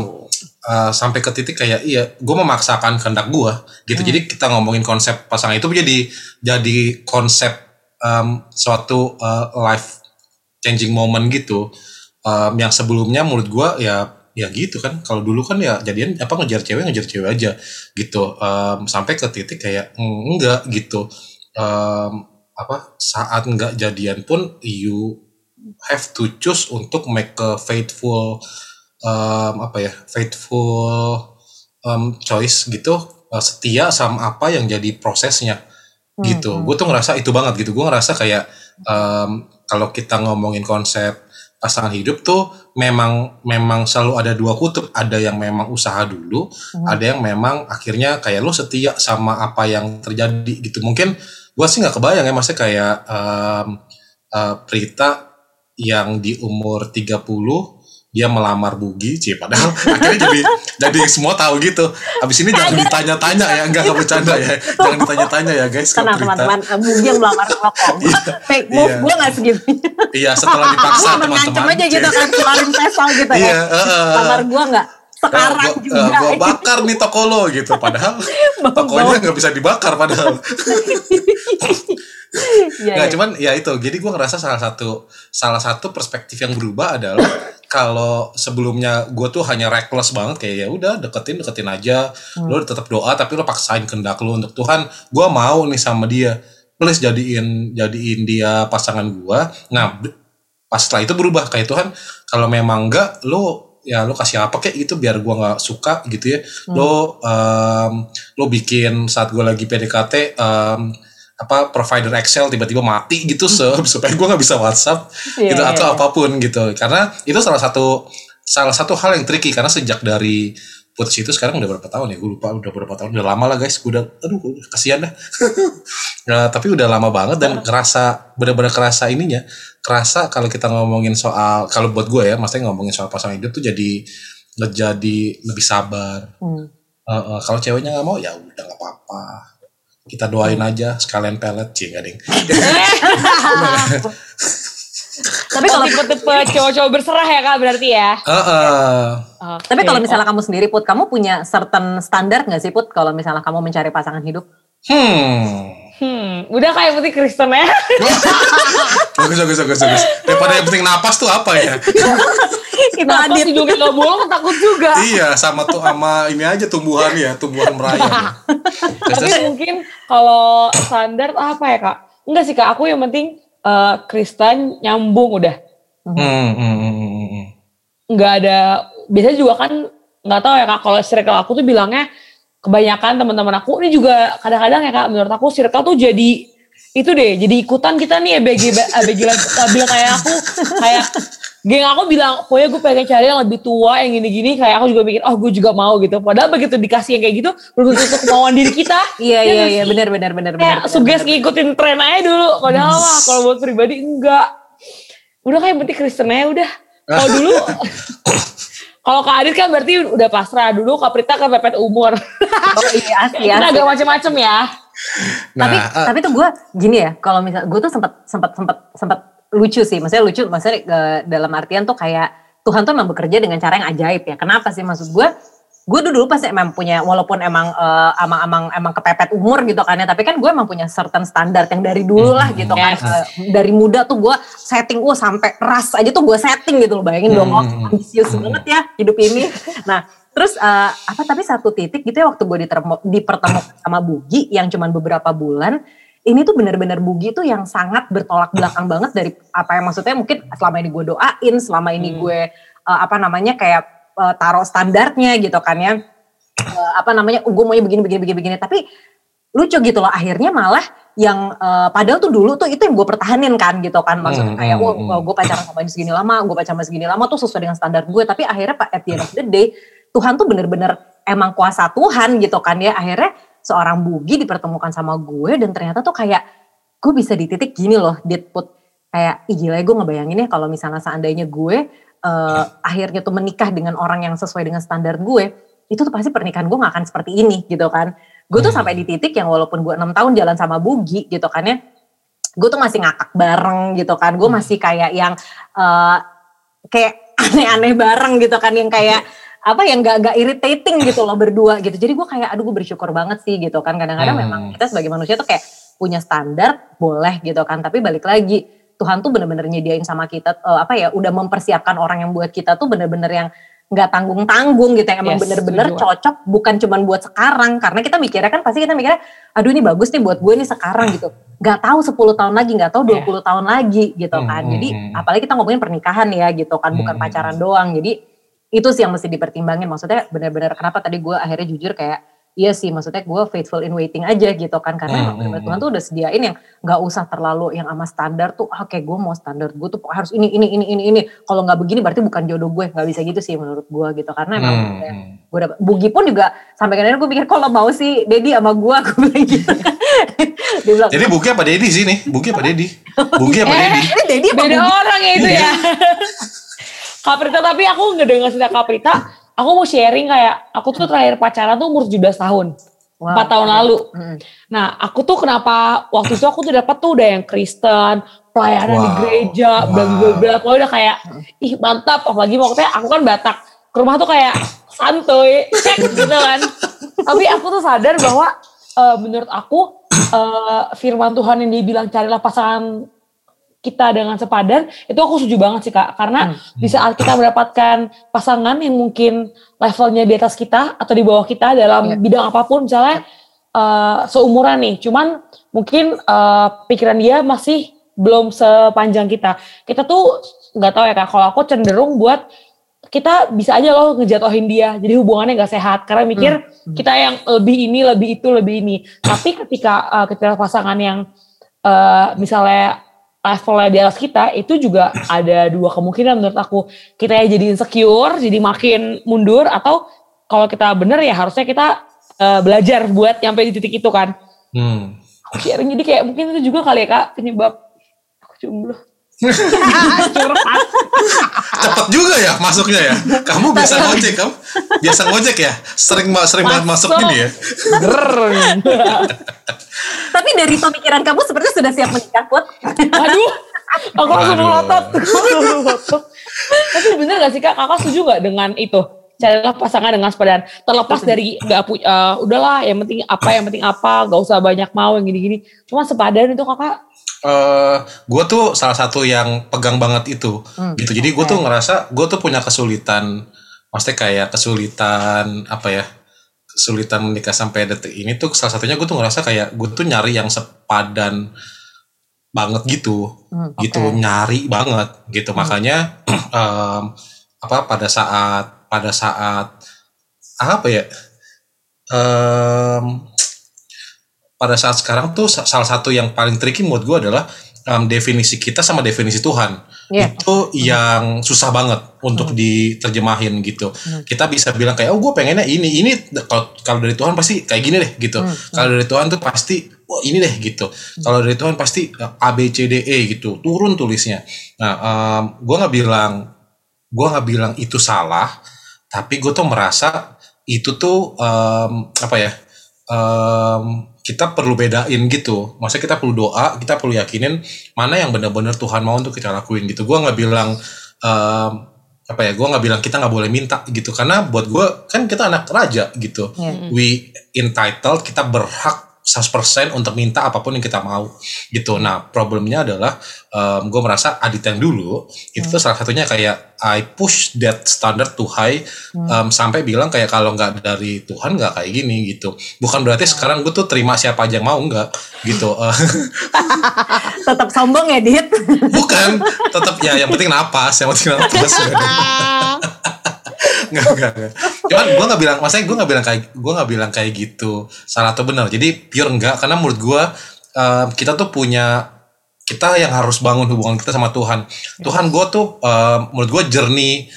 Speaker 1: eh, sampai ke titik kayak iya gue memaksakan kehendak gue gitu. Jadi kita ngomongin konsep pasangan itu jadi jadi konsep em, suatu eh, life changing moment gitu. Em, yang sebelumnya menurut gue ya ya gitu kan. Kalau dulu kan ya jadian apa ngejar cewek ngejar cewek aja gitu. Em, sampai ke titik kayak mm, enggak gitu. Em, apa saat enggak jadian pun you have to choose untuk make a faithful em, apa ya faithful em, choice gitu eh, setia sama apa yang jadi prosesnya gitu. Gue tuh ngerasa itu banget gitu. Gue ngerasa kayak em, kalau kita ngomongin konsep pasangan hidup tuh memang memang selalu ada dua kutub. Ada yang memang usaha dulu ada yang memang akhirnya kayak lo setia sama apa yang terjadi gitu. Mungkin gue sih nggak kebayang ya maksudnya kayak em, eh, Prita yang di umur 30 dia melamar Bugi, cie padahal akhirnya jadi jadi semua tahu gitu. Habis ini jangan ditanya-tanya ya, enggak enggak bercanda ya. Jangan ditanya-tanya ya guys
Speaker 3: Tenang
Speaker 1: Prita.
Speaker 3: teman-teman, Bugi yang melamar rokok.
Speaker 1: Iya,
Speaker 3: Fake move,
Speaker 1: iya.
Speaker 3: gue gak segitu.
Speaker 1: Iya, setelah dipaksa teman-teman.
Speaker 3: aja gitu kan, keluarin pesal gitu
Speaker 1: Iya,
Speaker 3: ya.
Speaker 1: heeh.
Speaker 3: Lamar gue gak sekarang
Speaker 1: Eh, gua,
Speaker 3: juga.
Speaker 1: eh, gua bakar nih toko lo gitu padahal tokonya nggak bisa dibakar padahal
Speaker 3: Iya,
Speaker 1: Nggak,
Speaker 3: iya.
Speaker 1: cuman ya itu. Jadi gue ngerasa salah satu salah satu perspektif yang berubah adalah kalau sebelumnya gue tuh hanya reckless banget kayak ya udah deketin deketin aja
Speaker 3: Hmm.
Speaker 1: lo tetap doa tapi lo paksain kehendak lo untuk Tuhan gue mau nih sama dia please jadiin jadiin dia pasangan gue nah pas setelah itu berubah kayak Tuhan kalau memang enggak lo ya lo kasih apa kayak gitu biar gue nggak suka gitu ya.
Speaker 3: Hmm.
Speaker 1: lo em, lo bikin saat gue lagi PDKT em, apa provider Excel tiba-tiba mati gitu se- supaya gue nggak bisa WhatsApp
Speaker 3: Iya,
Speaker 1: gitu
Speaker 3: iya,
Speaker 1: atau
Speaker 3: iya.
Speaker 1: apa pun gitu. Karena itu salah satu salah satu hal yang tricky karena sejak dari putus itu sekarang udah berapa tahun ya? Gue lupa udah berapa tahun udah lama lah guys. Gue udah aduh kasihan dah. Nah, tapi udah lama banget dan kerasa benar-benar kerasa ininya kerasa kalau kita ngomongin soal kalau buat gue ya maksudnya ngomongin soal pasangan hidup tuh jadi jadi lebih sabar
Speaker 3: Hmm.
Speaker 1: Eh, eh, kalau ceweknya nggak mau ya udah nggak apa-apa kita doain
Speaker 3: Hmm.
Speaker 1: aja sekalian pelet sih nggak ding
Speaker 3: Tapi kalau
Speaker 2: tipe-tipe cowok-cowok berserah ya kak berarti ya.
Speaker 1: Eh, eh.
Speaker 2: Oke.
Speaker 3: tapi kalau misalnya kamu sendiri Put, kamu punya certain standar nggak sih Put kalau misalnya kamu mencari pasangan hidup?
Speaker 1: hmm
Speaker 2: Hmm, udah kayak putih Kristen ya.
Speaker 1: bagus bagus bagus bagus daripada yang penting napas tuh apa ya
Speaker 3: Adit.
Speaker 2: sih juga gak bolong takut juga.
Speaker 1: iya sama tuh sama ini aja tumbuhan ya tumbuhan merayap ya.
Speaker 2: Tapi mungkin kalau standar apa ya kak? Enggak sih kak, aku yang penting eh, Kristen nyambung udah.
Speaker 1: hmm, hmm, hmm, hmm, hmm.
Speaker 2: Nggak ada, biasanya juga kan nggak tahu ya kak, kalau circle aku tuh bilangnya kebanyakan teman-teman aku ini juga kadang-kadang ya kak, menurut aku circle tuh jadi itu deh, jadi ikutan kita nih ABG ABG bilang kayak aku. Kayak geng aku bilang, pokoknya gue pengen cari yang lebih tua yang gini-gini, kayak aku juga mikir, oh gue juga mau gitu. Padahal begitu dikasih yang kayak gitu, belum tentu kemauan diri kita.
Speaker 3: Iya
Speaker 2: Ya
Speaker 3: iya iya. benar benar benar benar.
Speaker 2: suges ngikutin tren aja dulu. Padahal mah kalau buat pribadi enggak. Udah kayak penting Kristen aja udah. Kalau dulu kalau Kak Adit kan berarti udah pasrah. Dulu Kak Prita kan pepet umur.
Speaker 3: Oh iya asli
Speaker 2: kita
Speaker 3: asli.
Speaker 2: agak macem-macem ya.
Speaker 1: Nah
Speaker 3: tapi
Speaker 1: eh,
Speaker 3: tapi tuh gue gini ya kalau misal gue tuh sempat sempat sempat sempat lucu sih. Maksudnya lucu maksudnya eh, dalam artian tuh kayak Tuhan tuh emang bekerja dengan cara yang ajaib ya. Kenapa sih? Maksud gue gue dulu dulu pasti emang punya walaupun emang eh, emang emang emang kepepet umur gitu kan ya tapi kan gue emang punya certain standar yang dari dulu lah gitu kan
Speaker 2: Yes.
Speaker 3: Eh, dari muda tuh gue setting gue sampai ras aja tuh gue setting gitu loh bayangin dong oh,
Speaker 1: Hmm.
Speaker 3: ambisius banget ya hidup ini nah terus eh, apa tapi satu titik gitu ya waktu gue dipertemukan sama Bugi yang cuman beberapa bulan ini tuh benar-benar Bugi tuh yang sangat bertolak belakang banget dari apa yang maksudnya mungkin selama ini gue doain selama ini
Speaker 2: Hmm.
Speaker 3: gue eh, apa namanya kayak eh, taruh standarnya gitu kan ya. Eh, apa namanya gue maunya begini begini begini begini. Tapi lucu gitu loh akhirnya malah yang eh, padahal tuh dulu tuh itu yang gue pertahanin kan gitu kan. Maksudnya
Speaker 1: Hmm,
Speaker 3: kayak
Speaker 1: hmm,
Speaker 3: wah
Speaker 1: hmm.
Speaker 3: gue pacaran sama ini segini lama gue pacaran sama segini lama tuh sesuai dengan standar gue tapi akhirnya pak at the end of the day Tuhan tuh bener-bener emang kuasa Tuhan gitu kan ya. Akhirnya seorang bugi dipertemukan sama gue dan ternyata tuh kayak gue bisa di titik gini loh dit put. Kayak ih gila ya gue ngebayangin ya kalau misalnya seandainya gue eh, akhirnya tuh menikah dengan orang yang sesuai dengan standar gue itu tuh pasti pernikahan gue gak akan seperti ini gitu kan. Gue tuh
Speaker 1: Hmm.
Speaker 3: sampai di titik yang walaupun gue enam tahun jalan sama Bugi gitu kan ya gue tuh masih ngakak bareng gitu kan. Gue masih kayak yang eh, kayak aneh-aneh bareng gitu kan. Yang kayak apa yang gak, gak irritating gitu loh berdua gitu. Jadi gue kayak aduh gue bersyukur banget sih gitu kan. Kadang-kadang
Speaker 1: Hmm.
Speaker 3: memang kita sebagai manusia tuh kayak punya standar boleh gitu kan. Tapi balik lagi Tuhan tuh bener-bener nyediain sama kita eh, apa ya udah mempersiapkan orang yang buat kita tuh bener-bener yang nggak tanggung-tanggung gitu yang emang
Speaker 2: Yes,
Speaker 3: bener-bener
Speaker 2: setuju.
Speaker 3: cocok bukan cuman buat sekarang karena kita mikirnya kan pasti kita mikirnya aduh ini bagus nih buat gue nih sekarang gitu nggak tahu 10 tahun lagi nggak tahu 20 tahun lagi gitu
Speaker 1: Hmm,
Speaker 3: kan
Speaker 1: hmm,
Speaker 3: jadi
Speaker 1: hmm.
Speaker 3: apalagi kita ngomongin pernikahan ya gitu kan bukan
Speaker 1: Hmm.
Speaker 3: pacaran doang jadi itu sih yang mesti dipertimbangin maksudnya benar-benar kenapa tadi gue akhirnya jujur kayak iya sih maksudnya gue faithful in waiting aja gitu kan karena
Speaker 1: Hmm,
Speaker 3: emang bener-bener
Speaker 1: hmm,
Speaker 3: Tuhan tuh udah sediain yang nggak usah terlalu yang sama standar tuh ah kayak gue mau standar gue tuh harus ini ini ini ini ini kalau nggak begini berarti bukan jodoh gue nggak bisa gitu sih menurut gue gitu karena emang
Speaker 1: Hmm, hmm.
Speaker 3: gue dapet Bugi pun juga sampai kadang gue pikir kalau mau sih Dedi sama gue aku bilang gitu dia bilang
Speaker 1: Jadi Buki apa Dedi sih nih? Buki apa Dedi? Buki apa
Speaker 2: Eh,
Speaker 1: Dedi?
Speaker 3: ini Dedi apa
Speaker 2: beda
Speaker 3: Bugi?
Speaker 2: orang ya itu ya Kak Prita tapi aku ngedenger cerita Kak Prita aku mau sharing kayak aku tuh terakhir pacaran tuh umur 17 tahun
Speaker 3: Wow.
Speaker 2: 4 tahun lalu
Speaker 3: Mm.
Speaker 2: Nah, aku tuh kenapa waktu itu aku tuh dapat tuh udah yang Kristen, pelayanan di
Speaker 1: Wow.
Speaker 2: gereja, bla bla bla. Pokoknya udah kayak ih mantap. Apalagi waktu aku kan Batak. Ke rumah tuh kayak santuy, cek gitu kan. Tapi aku tuh sadar bahwa eh, menurut aku eh, firman Tuhan yang dibilang carilah pasangan kita dengan sepadan itu aku setuju banget sih kak karena
Speaker 3: Hmm.
Speaker 2: di saat kita mendapatkan pasangan yang mungkin levelnya di atas kita atau di bawah kita dalam
Speaker 3: Iya.
Speaker 2: bidang apa pun misalnya eh, seumuran nih cuman mungkin eh, pikiran dia masih belum sepanjang kita kita tuh nggak tahu ya kak kalau aku cenderung buat kita bisa aja loh ngejatuhin dia jadi hubungannya nggak sehat karena mikir
Speaker 3: Hmm.
Speaker 2: kita yang lebih ini lebih itu lebih ini tapi ketika eh, ketika pasangan yang eh, misalnya levelnya di atas kita itu juga ada dua kemungkinan menurut aku. Kita ya jadi insecure jadi makin mundur atau kalau kita bener ya harusnya kita eh, belajar buat nyampe di titik itu kan.
Speaker 1: Hmm.
Speaker 2: sharing jadi kayak mungkin itu juga kali ya kak penyebab aku jomblo
Speaker 1: Cepet juga ya masuknya ya. Kamu biasa ngojek kamu? Biasa ngojek ya? Sering sering banget masuk gini ya.
Speaker 3: Tapi dari pemikiran kamu seperti sudah siap menikah, Put.
Speaker 2: Aduh, aku langsung melotot. Tapi bener gak sih kak, kakak setuju gak dengan itu? Carilah pasangan dengan sepadan. Terlepas dari gak punya, eh, udahlah yang penting apa, yang penting apa, gak usah banyak mau yang gini-gini. Cuma sepadan itu kakak,
Speaker 1: eh gue tuh salah satu yang pegang banget itu.
Speaker 3: Hmm,
Speaker 1: gitu. Jadi gue tuh ngerasa gue tuh punya kesulitan. Maksudnya kayak kesulitan apa ya kesulitan menikah sampai detik ini tuh salah satunya gue tuh ngerasa kayak gue tuh nyari yang sepadan banget gitu.
Speaker 3: Hmm,
Speaker 1: gitu
Speaker 3: oke.
Speaker 1: nyari banget gitu. Makanya em, apa pada saat pada saat apa ya em, pada saat sekarang tuh sa- salah satu yang paling tricky menurut gue adalah em, definisi kita sama definisi Tuhan.
Speaker 3: Iya.
Speaker 1: itu yang susah banget untuk diterjemahin gitu. Kita bisa bilang kayak oh gue pengennya ini ini kalau kalau dari Tuhan pasti kayak gini deh gitu.
Speaker 3: Hmm,
Speaker 1: kalau dari Tuhan tuh pasti wah ini deh gitu. Kalau dari Tuhan pasti eh, A B C D E gitu. Turun tulisnya. Nah gue nggak bilang gue nggak bilang itu salah tapi gue tuh merasa itu tuh em, apa ya em, kita perlu bedain gitu. Maksudnya kita perlu doa kita perlu yakinin mana yang benar-benar Tuhan mau untuk kita lakuin gitu. Gue nggak bilang em, apa ya gue nggak bilang kita nggak boleh minta gitu. Karena buat gue kan kita anak raja gitu.
Speaker 3: Iya.
Speaker 1: we entitled kita berhak 100% untuk minta apa pun yang kita mau gitu. Nah problemnya adalah gue merasa adit yang dulu itu tuh salah satunya kayak I push that standard too high em, sampai bilang kayak kalau nggak dari Tuhan nggak kayak gini gitu. Bukan berarti sekarang gue tuh terima siapa aja yang mau nggak gitu. Eh,
Speaker 3: Tetap sombong ya, Dit.
Speaker 1: Bukan tetap ya yang penting napas, yang penting napas. Nggak, nggak, nggak. Cuman gue nggak bilang, maksudnya gue nggak bilang kayak gue nggak bilang kayak gitu. Salah atau benar. Jadi pure enggak, karena menurut gue eh, kita tuh punya kita yang harus bangun hubungan kita sama Tuhan. Tuhan gue tuh eh, menurut gue jernih.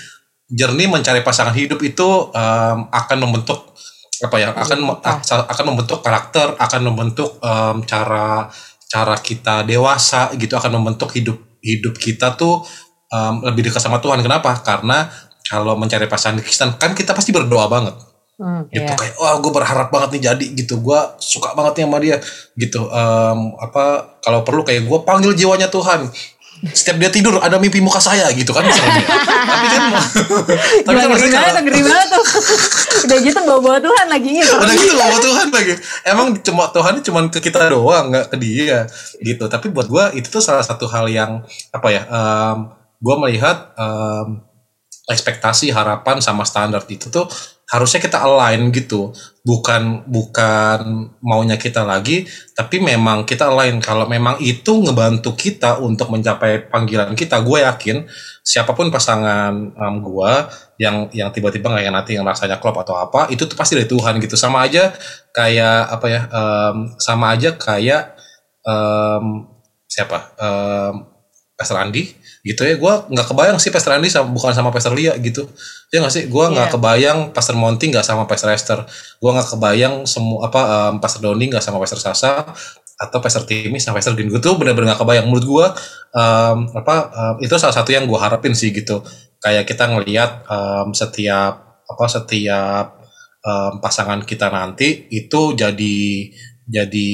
Speaker 1: Jernih mencari pasangan hidup itu em, akan membentuk apa ya akan akan membentuk karakter akan membentuk em, cara cara kita dewasa gitu. Akan membentuk hidup hidup kita tuh em, lebih dekat sama Tuhan. Kenapa? Karena kalau mencari pasangan Kristen kan kita pasti berdoa banget.
Speaker 3: Hmm,
Speaker 1: gitu
Speaker 3: iya.
Speaker 1: kayak wah gue berharap banget nih jadi gitu. Gue suka banget nih sama dia gitu. Em, apa kalau perlu kayak gue panggil jiwanya Tuhan. Setiap dia tidur ada mimpi muka saya gitu kan misalnya. Tapi kan tapi kan
Speaker 3: banget,
Speaker 1: kalau-
Speaker 3: banget tuh. Udah gitu bawa-bawa Tuhan lagi gitu.
Speaker 1: udah gitu bawa Tuhan lagi. Emang cuma Tuhan cuma ke kita doang nggak ke dia gitu. Tapi buat gue itu tuh salah satu hal yang apa ya um, gue melihat em, ekspektasi harapan sama standar itu tuh harusnya kita align gitu. Bukan bukan maunya kita lagi tapi memang kita align. Kalau memang itu ngebantu kita untuk mencapai panggilan kita gue yakin siapa pun pasangan em, gue yang yang tiba-tiba nggak nanti yang rasanya klop atau apa itu tuh pasti dari Tuhan gitu. Sama aja kayak apa ya em, sama aja kayak em, siapa em, Pastor Andi gitu ya. Gue nggak kebayang sih Pastor Andi sama, bukan sama Pastor Lia gitu. Ya nggak sih? Gue nggak
Speaker 3: Iya.
Speaker 1: kebayang Pastor Monty nggak sama Pastor Esther. Gue nggak kebayang semua apa em, Pastor Doni nggak sama Pastor Sasa atau Pastor Timmy sama Pastor Din gue tuh bener-bener nggak kebayang. Menurut gue em, apa em, itu salah satu yang gue harapin sih gitu. Kayak kita ngelihat em, setiap apa setiap em, pasangan kita nanti itu jadi jadi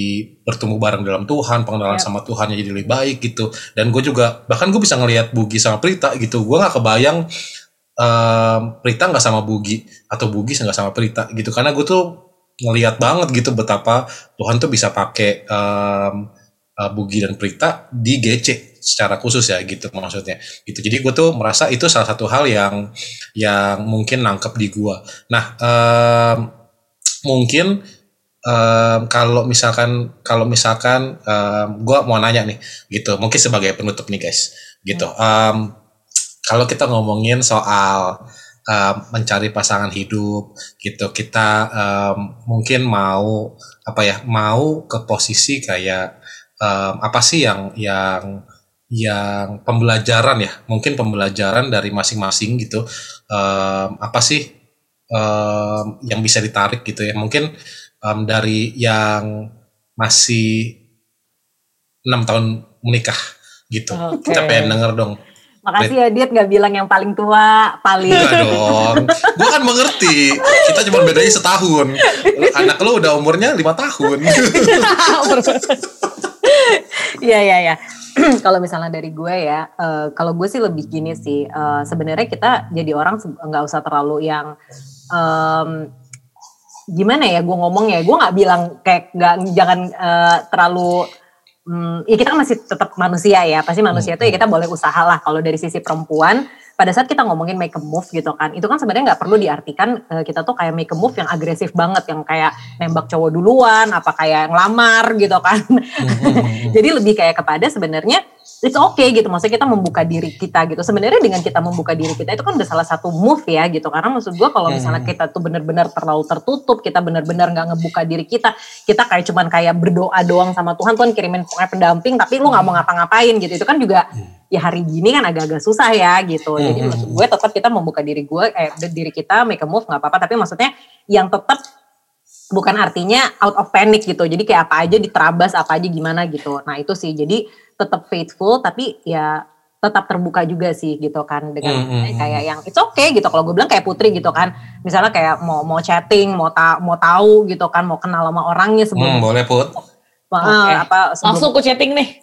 Speaker 1: bertumbuh bareng dalam Tuhan pengenalan
Speaker 3: Yap.
Speaker 1: sama Tuhan jadi lebih baik gitu. Dan gue juga bahkan gue bisa ngelihat Bugi sama Prita gitu. Gue nggak kebayang em, Prita nggak sama Bugi atau Bugi nggak sama Prita gitu. Karena gue tuh ngelihat banget gitu betapa Tuhan tuh bisa pakai em, eh, Bugi dan Prita di GC secara khusus ya gitu maksudnya. Gitu. Jadi gue tuh merasa itu salah satu hal yang yang mungkin nangkep di gue nah um, mungkin um, kalau misalkan kalau misalkan um, gue mau nanya nih gitu. Mungkin sebagai penutup nih guys. Gitu. Um, kalau kita ngomongin soal um, mencari pasangan hidup gitu kita um, mungkin mau apa ya mau ke posisi kayak um, apa sih yang yang yang pembelajaran ya? Mungkin pembelajaran dari masing-masing gitu. Um, apa sih um, yang bisa ditarik gitu ya? Mungkin um, dari yang masih enam tahun menikah gitu
Speaker 2: Oke.
Speaker 1: kita pengen denger dong
Speaker 3: Makasih ya Dit gak bilang yang paling tua, paling
Speaker 1: Enggak dong. Gue kan mengerti. Kita cuma bedanya setahun. Anak lo udah umurnya lima tahun.
Speaker 3: Iya iya iya. kalau misalnya dari gue ya, eh, kalau gue sih lebih gini sih. eh, Sebenarnya kita jadi orang nggak usah terlalu yang em, gimana ya gue ngomong ya. Gue nggak bilang kayak nggak jangan eh, terlalu Hmm, ya kita kan masih tetap manusia ya, pasti manusia itu ya kita boleh usaha lah. Kalau dari sisi perempuan, pada saat kita ngomongin make a move gitu kan, itu kan sebenarnya nggak perlu diartikan eh, kita tuh kayak make a move yang agresif banget, yang kayak nembak cowok duluan, apa kayak ngelamar gitu kan. Jadi lebih kayak kepada sebenarnya it's okay gitu, maksudnya kita membuka diri kita gitu. Sebenarnya dengan kita membuka diri kita itu kan udah salah satu move ya gitu, karena maksud gue kalau misalnya
Speaker 1: Hmm.
Speaker 3: kita tuh benar-benar terlalu tertutup, kita benar-benar nggak ngebuka diri kita, kita kayak cuman kayak berdoa doang sama Tuhan, Tuhan kirimin pokoknya pendamping, tapi lu nggak mau ngapa-ngapain gitu, itu kan juga ya hari gini kan agak-agak susah ya gitu. Jadi
Speaker 1: Hmm.
Speaker 3: maksud gue tetap kita membuka diri gue, eh diri kita make a move nggak apa-apa, tapi maksudnya yang tetap bukan artinya out of panic gitu. Jadi kayak apa aja diterabas, apa aja gimana gitu. Nah itu sih, jadi tetap faithful, tapi ya tetap terbuka juga sih gitu kan dengan
Speaker 1: Hmm, hmm,
Speaker 3: kayak yang it's okay gitu kalau gue bilang kayak putri gitu kan misalnya kayak mau mau chatting mau ta mau tahu gitu kan mau kenal sama orangnya
Speaker 1: Hmm,
Speaker 3: sebelum
Speaker 1: boleh put.
Speaker 3: Eh,
Speaker 2: Oke.
Speaker 3: apa sebelum
Speaker 2: Langsung ku chatting nih.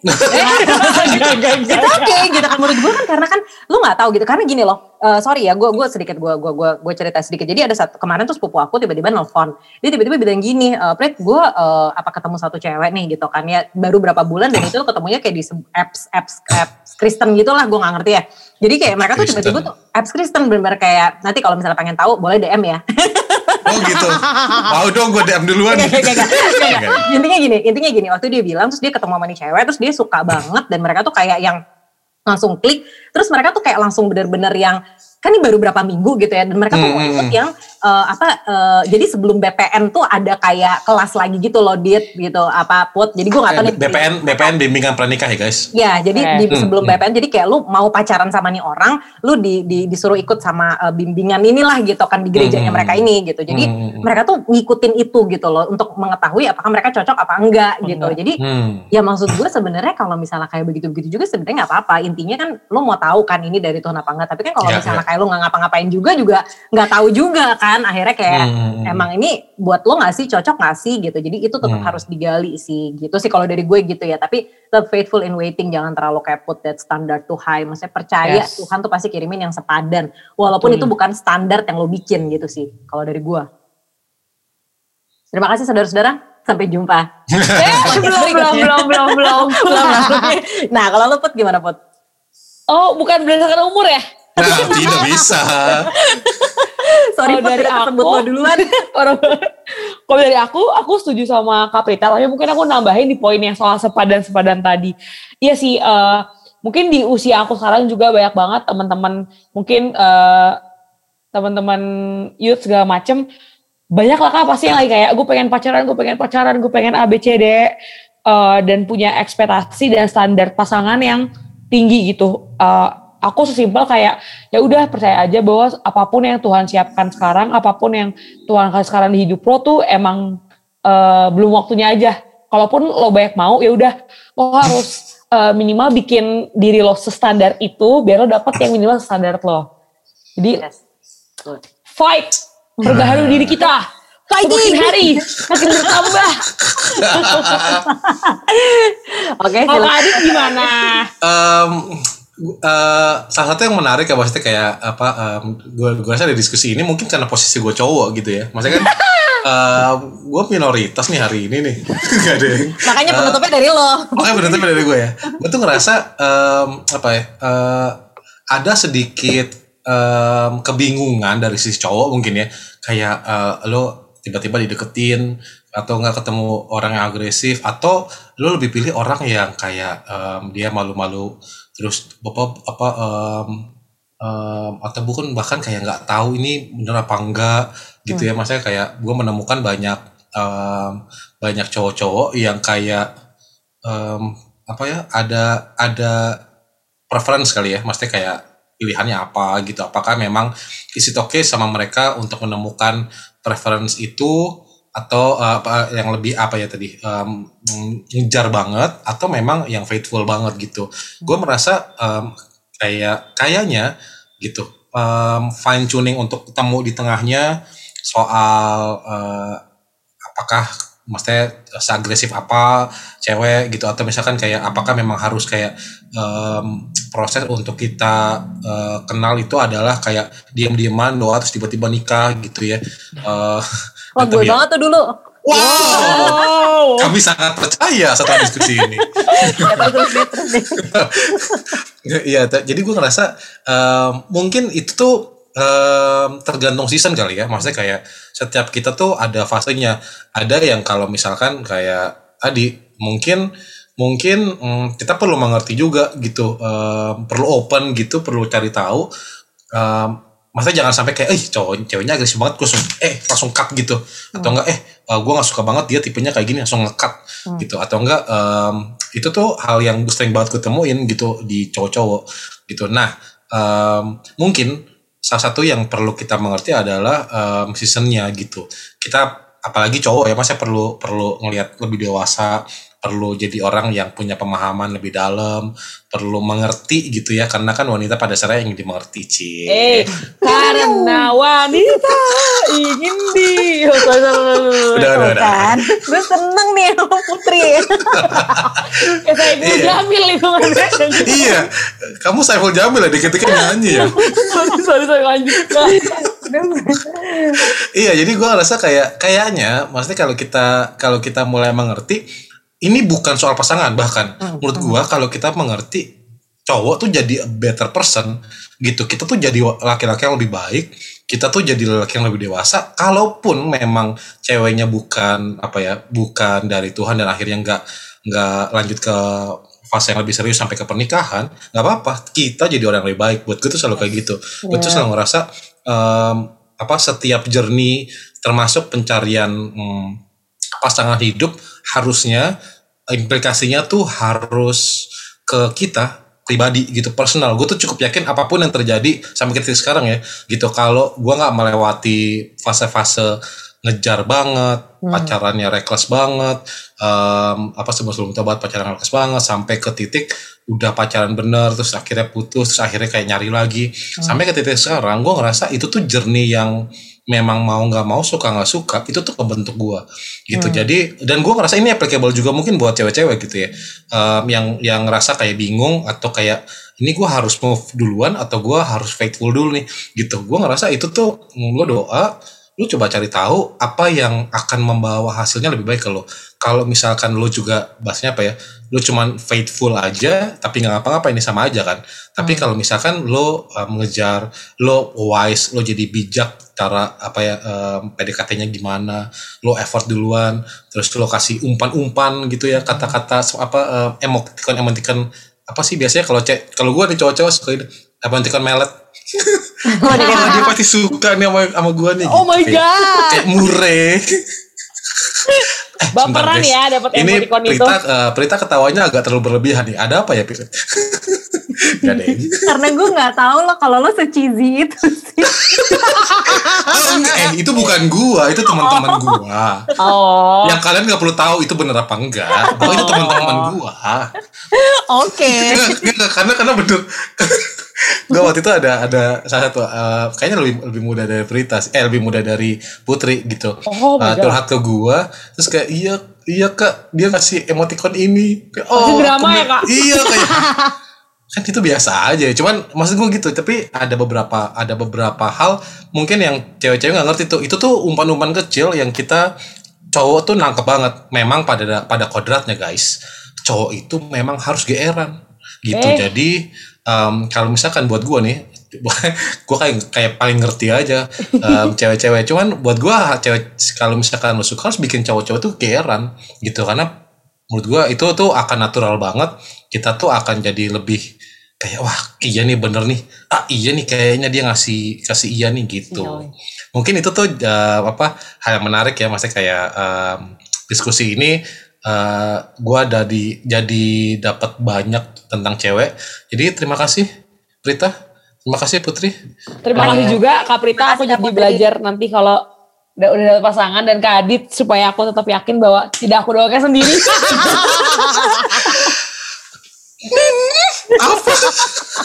Speaker 3: itu oke gitu kan menurut gue kan karena kan lu nggak tahu gitu. Karena gini loh eh, sorry ya gue gue sedikit gue gue gue gue cerita sedikit. Jadi ada satu kemarin tuh sepupu aku tiba-tiba nelfon. Dia tiba-tiba bilang gini eh Prit gue eh, apa ketemu satu cewek nih gitu kan. Ya baru berapa bulan dan itu ketemunya kayak di apps apps apps Kristen gitu lah gue nggak ngerti ya. Jadi kayak mereka tuh tiba-tiba tuh apps Kristen benar-benar kayak nanti kalau misalnya pengen tahu boleh DM ya
Speaker 1: Oh gitu. Mau dong gue DM duluan.
Speaker 3: Gak, gak, gak, intinya gini intinya gini waktu dia bilang terus dia ketemu sama nih cewek terus dia suka banget dan mereka tuh kayak yang langsung klik terus mereka tuh kayak langsung bener-bener yang kan ini baru berapa minggu gitu ya dan mereka tuh
Speaker 1: Hmm,
Speaker 3: mau ikut
Speaker 1: hmm.
Speaker 3: yang eh, apa eh, jadi sebelum BPN tuh ada kayak kelas lagi gitu loh dit gitu apa put jadi gue nggak tahu nih
Speaker 1: BPN BPN bimbingan pranikah ya guys.
Speaker 3: Ya, jadi
Speaker 2: Oke.
Speaker 3: di,
Speaker 1: Hmm,
Speaker 3: sebelum
Speaker 1: hmm.
Speaker 3: BPN, jadi kayak lu mau pacaran sama nih orang, lu di, di- disuruh ikut sama eh, bimbingan inilah gitu kan di gerejanya
Speaker 1: Hmm.
Speaker 3: mereka ini gitu. Jadi
Speaker 1: Hmm.
Speaker 3: mereka tuh ngikutin itu gitu loh untuk mengetahui apakah mereka cocok apa enggak gitu.
Speaker 2: Enggak.
Speaker 3: Jadi
Speaker 1: Hmm.
Speaker 3: ya maksud gue sebenarnya kalau misalnya kayak begitu-begitu juga sebenarnya nggak apa-apa. Intinya kan lu mau tahu kan ini dari Tuhan apa enggak. Tapi kan kalau
Speaker 1: Ya,
Speaker 3: misalnya
Speaker 1: ya.
Speaker 3: kayak lu nggak ngapa-ngapain juga juga nggak tahu juga kan. Akhirnya kayak
Speaker 1: Hmm.
Speaker 3: emang ini buat lo gak sih cocok gak sih gitu jadi itu tetap
Speaker 1: Hmm.
Speaker 3: harus digali sih gitu sih kalau dari gue gitu ya tapi tetap faithful in waiting jangan terlalu kayak put that standard too high maksudnya percaya
Speaker 2: Yes.
Speaker 3: Tuhan tuh pasti kirimin yang sepadan walaupun
Speaker 2: Betul.
Speaker 3: itu bukan standar yang lo bikin gitu sih kalau dari gue terima kasih saudara-saudara sampai jumpa
Speaker 2: Eh, belum, belum, belum, belum, belum, belum.
Speaker 3: nah kalau lo put gimana put
Speaker 2: Oh, bukan berdasarkan umur ya?
Speaker 1: Nah, tidak bisa.
Speaker 3: sorry
Speaker 2: Kalau dari aku-
Speaker 3: lo duluan
Speaker 2: Orang kalau dari aku, aku setuju sama Kak Prita, tapi mungkin aku nambahin di poin yang soal sepadan-sepadan tadi. Iya sih, eh, mungkin di usia aku sekarang juga banyak banget teman-teman, mungkin eh, teman-teman youth segala macem, banyak lah kak pasti yang lagi kayak gue pengen pacaran, gue pengen pacaran, gue pengen A, B, C, D, eh, dan punya ekspektasi dan standar pasangan yang tinggi gitu. Eh, aku sesimpel kayak ya udah percaya aja bahwa apa pun yang Tuhan siapkan sekarang, apa pun yang Tuhan kasih sekarang di hidup lo tuh emang eh, belum waktunya aja. Kalaupun lo banyak mau, ya udah lo harus eh, minimal bikin diri lo sestandar itu biar lo dapet yang minimal standar lo. Jadi
Speaker 3: yes.
Speaker 2: Fight, perbaharui diri kita. Makin hari makin bertambah.
Speaker 3: oke
Speaker 2: Kalau
Speaker 3: silakan.
Speaker 2: Adit gimana?
Speaker 1: Em, eh, salah satu yang menarik ya maksudnya kayak apa gue gue rasa di diskusi ini mungkin karena posisi gue cowok gitu ya maksudnya kan uh, gue minoritas nih hari ini nih. Gak ada yang.
Speaker 3: Makanya penutupnya dari lo.
Speaker 1: Makanya penutupnya dari gue ya. Gue tuh ngerasa um, apa ya? Uh, ada sedikit um, kebingungan dari sisi cowok mungkin ya. Kayak uh, lo tiba-tiba dideketin atau nggak ketemu orang yang agresif atau lo lebih pilih orang yang kayak um, dia malu-malu terus apa apa um, um, atau bukan bahkan kayak nggak tahu ini bener apa enggak gitu ya. Maksudnya kayak gue menemukan banyak um, banyak cowok-cowok yang kayak um, apa ya ada ada preference kali ya. Maksudnya kayak pilihannya apa gitu. Apakah memang is it okay sama mereka untuk menemukan preference itu atau uh, apa yang lebih apa ya tadi um, ngejar banget atau memang yang faithful banget gitu. Gue merasa um, kayak kayaknya gitu um, fine tuning untuk ketemu di tengahnya soal uh, apakah maksudnya seagresif apa cewek gitu atau misalkan kayak apakah memang harus kayak um, proses untuk kita uh, kenal itu adalah kayak diam-diaman doa terus tiba-tiba nikah gitu ya. Uh,
Speaker 3: Wah gue
Speaker 1: ya.
Speaker 3: banget tuh dulu.
Speaker 1: Wow,
Speaker 2: Wow.
Speaker 1: kami sangat percaya setelah diskusi ini.
Speaker 3: Ya.
Speaker 1: Iya, t- jadi gue ngerasa um, mungkin itu tuh um, tergantung season kali ya. Maksudnya kayak setiap kita tuh ada fasenya. Ada yang kalau misalkan kayak tadi mungkin mungkin mm, kita perlu mengerti juga gitu, um, perlu open gitu, perlu cari tahu. Um, maksudnya jangan sampai kayak, eh cowok ceweknya agresif banget, gue langsung eh langsung cut gitu, atau enggak eh gue gak suka banget dia tipenya kayak gini langsung nge-cut gitu, atau enggak um, itu tuh hal yang gue sering banget ketemuin gitu di cowok-cowok gitu. Nah um, mungkin salah satu yang perlu kita mengerti adalah um, seasonnya gitu. Kita apalagi cowok ya masa perlu perlu ngelihat lebih dewasa perlu jadi orang yang punya pemahaman lebih dalam perlu mengerti gitu ya karena kan wanita pada dasarnya ingin dimengerti Ci
Speaker 2: Eh, karena wanita ingin di.
Speaker 1: udah udah udah
Speaker 3: Kan, gue seneng nih sama Putri.
Speaker 2: Ya saya dulu
Speaker 1: Iya.
Speaker 2: jamil itu
Speaker 1: iya kamu Saiful Jamil ya dikit-dikit nyanyi ya
Speaker 2: sorry, sorry, sorry, lanjut.
Speaker 1: iya jadi gue rasa kayak kayaknya maksudnya kalau kita kalau kita mulai mengerti ini bukan soal pasangan bahkan. Menurut gue kalau kita mengerti cowok tuh jadi a better person gitu. Kita tuh jadi laki-laki yang lebih baik kita tuh jadi laki yang lebih dewasa kalaupun memang ceweknya bukan apa ya bukan dari Tuhan dan akhirnya nggak nggak lanjut ke fase yang lebih serius sampai ke pernikahan nggak apa-apa. Kita jadi orang yang lebih baik. Buat gue tuh selalu kayak gitu. Gue tuh selalu ngerasa em, apa setiap journey termasuk pencarian mm, pasangan hidup harusnya implikasinya tuh harus ke kita pribadi gitu personal. Gue tuh cukup yakin apa pun yang terjadi sampai titik sekarang ya gitu. Kalau gue nggak melewati fase-fase ngejar banget pacarannya reckless banget em, apa sebelum sebelum tobat pacaran reckless banget sampai ke titik udah pacaran bener terus akhirnya putus terus akhirnya kayak nyari lagi. Sampai ke titik sekarang gue ngerasa itu tuh journey yang memang mau nggak mau suka nggak suka itu tuh kebentuk gue gitu. Jadi dan gue ngerasa ini applicable juga mungkin buat cewek-cewek gitu ya. Em, yang yang ngerasa kayak bingung atau kayak ini gue harus move duluan atau gue harus faithful dulu nih gitu. Gue ngerasa itu tuh gue doa lu coba cari tahu apa yang akan membawa hasilnya lebih baik ke lo kalau misalkan lu juga bahasnya apa ya lu cuman faithful aja tapi nggak ngapa-ngapa ini sama aja kan. Tapi kalau misalkan lo uh, mengejar lo wise lo jadi bijak cara apa ya um, PDKT-nya gimana lo effort duluan terus lo kasih umpan-umpan gitu ya kata-kata so- apa um, emoticon emoticon apa sih biasanya kalau cek kalau gue nih cowok-cowok suka ini emoticon melet
Speaker 3: Oh, dia
Speaker 1: pasti suka nih sama, sama gue nih
Speaker 2: Oh my
Speaker 1: gitu. Kayak-
Speaker 2: God.
Speaker 1: kayak mure Eh,
Speaker 2: Baperan ya dapat
Speaker 1: ini
Speaker 2: emoticon itu.
Speaker 1: Prita, eh, Prita ketawanya agak terlalu berlebihan nih. Ada apa ya, Prita? Gak ada
Speaker 3: Karena gue nggak tahu lo kalau lo se-cheesy itu sih.
Speaker 1: Oh, eh, itu bukan gua, itu teman-teman gua.
Speaker 2: Oh.
Speaker 1: Yang kalian nggak perlu tahu itu bener apa enggak. Bahwa itu teman-teman gua.
Speaker 3: Oke.
Speaker 1: Nggak, karena karena bener. Gue waktu itu ada ada salah satu eh, kayaknya lebih lebih muda dari Prita, eh lebih muda dari Putri gitu.
Speaker 2: Oh God.
Speaker 1: curhat ke gua, terus kayak iya iya kak dia kasih emoticon ini. Kayak,
Speaker 2: Masih drama ya, Kak?
Speaker 1: Iya kayak kan itu biasa aja cuman maksud gue gitu tapi ada beberapa ada beberapa hal mungkin yang cewek-cewek nggak ngerti tuh itu tuh umpan-umpan kecil yang kita cowok tuh nangkep banget memang pada pada kodratnya guys cowok itu memang harus geeran gitu
Speaker 2: Eh.
Speaker 1: jadi em, kalau misalkan buat gue nih gue kayak kayak paling ngerti aja em, cewek-cewek. Cuman buat gue cewek kalau misalkan lo suka harus bikin cowok-cowok tuh geeran gitu. Karena menurut gua itu tuh akan natural banget. Kita tuh akan jadi lebih kayak wah iya nih bener nih. Ah iya nih kayaknya dia ngasih kasih iya nih gitu. Mungkin itu tuh eh, apa hal yang menarik ya maksudnya kayak em, diskusi ini eh gua dari jadi dapat banyak tentang cewek jadi terima kasih Prita terima kasih Putri
Speaker 2: Terima kasih juga Kak Prita, aku jadi
Speaker 3: Putri.
Speaker 2: belajar nanti kalau udah udah dapet pasangan dan Kak Adit supaya aku tetap yakin bahwa tidak aku doakan sendiri.
Speaker 1: apa?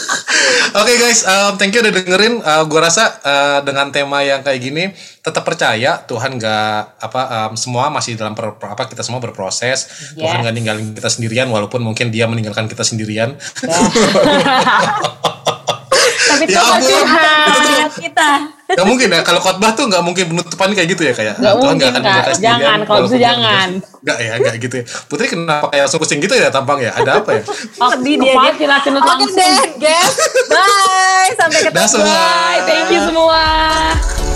Speaker 1: Oke guys, um, thank you udah dengerin. Uh, gua rasa uh, dengan tema yang kayak gini tetap percaya Tuhan gak apa um, semua masih dalam per, apa kita semua berproses. Tuhan
Speaker 2: Yes.
Speaker 1: gak ninggalin kita sendirian walaupun mungkin dia meninggalkan kita sendirian.
Speaker 3: Tapi
Speaker 1: Ya
Speaker 3: Tuhan
Speaker 1: ampun.
Speaker 3: Tuhan melihat kita.
Speaker 1: gak mungkin ya kalau khotbah tuh gak mungkin penutupan kayak gitu ya kayak
Speaker 2: Gak
Speaker 1: Tuhan
Speaker 2: mungkin,
Speaker 1: akan
Speaker 2: Kak. Jangan, kalau bisa jangan.
Speaker 1: Gak ya, gak gitu ya. Putri kenapa kayak langsung pusing gitu ya tampang ya? Ada apa ya?
Speaker 2: Oh,
Speaker 3: Sedih dia, dia.
Speaker 2: cinta-cinta
Speaker 3: Oke
Speaker 2: langsung.
Speaker 3: deh, guys. Bye. Sampai ketemu.
Speaker 2: Bye, thank you semua.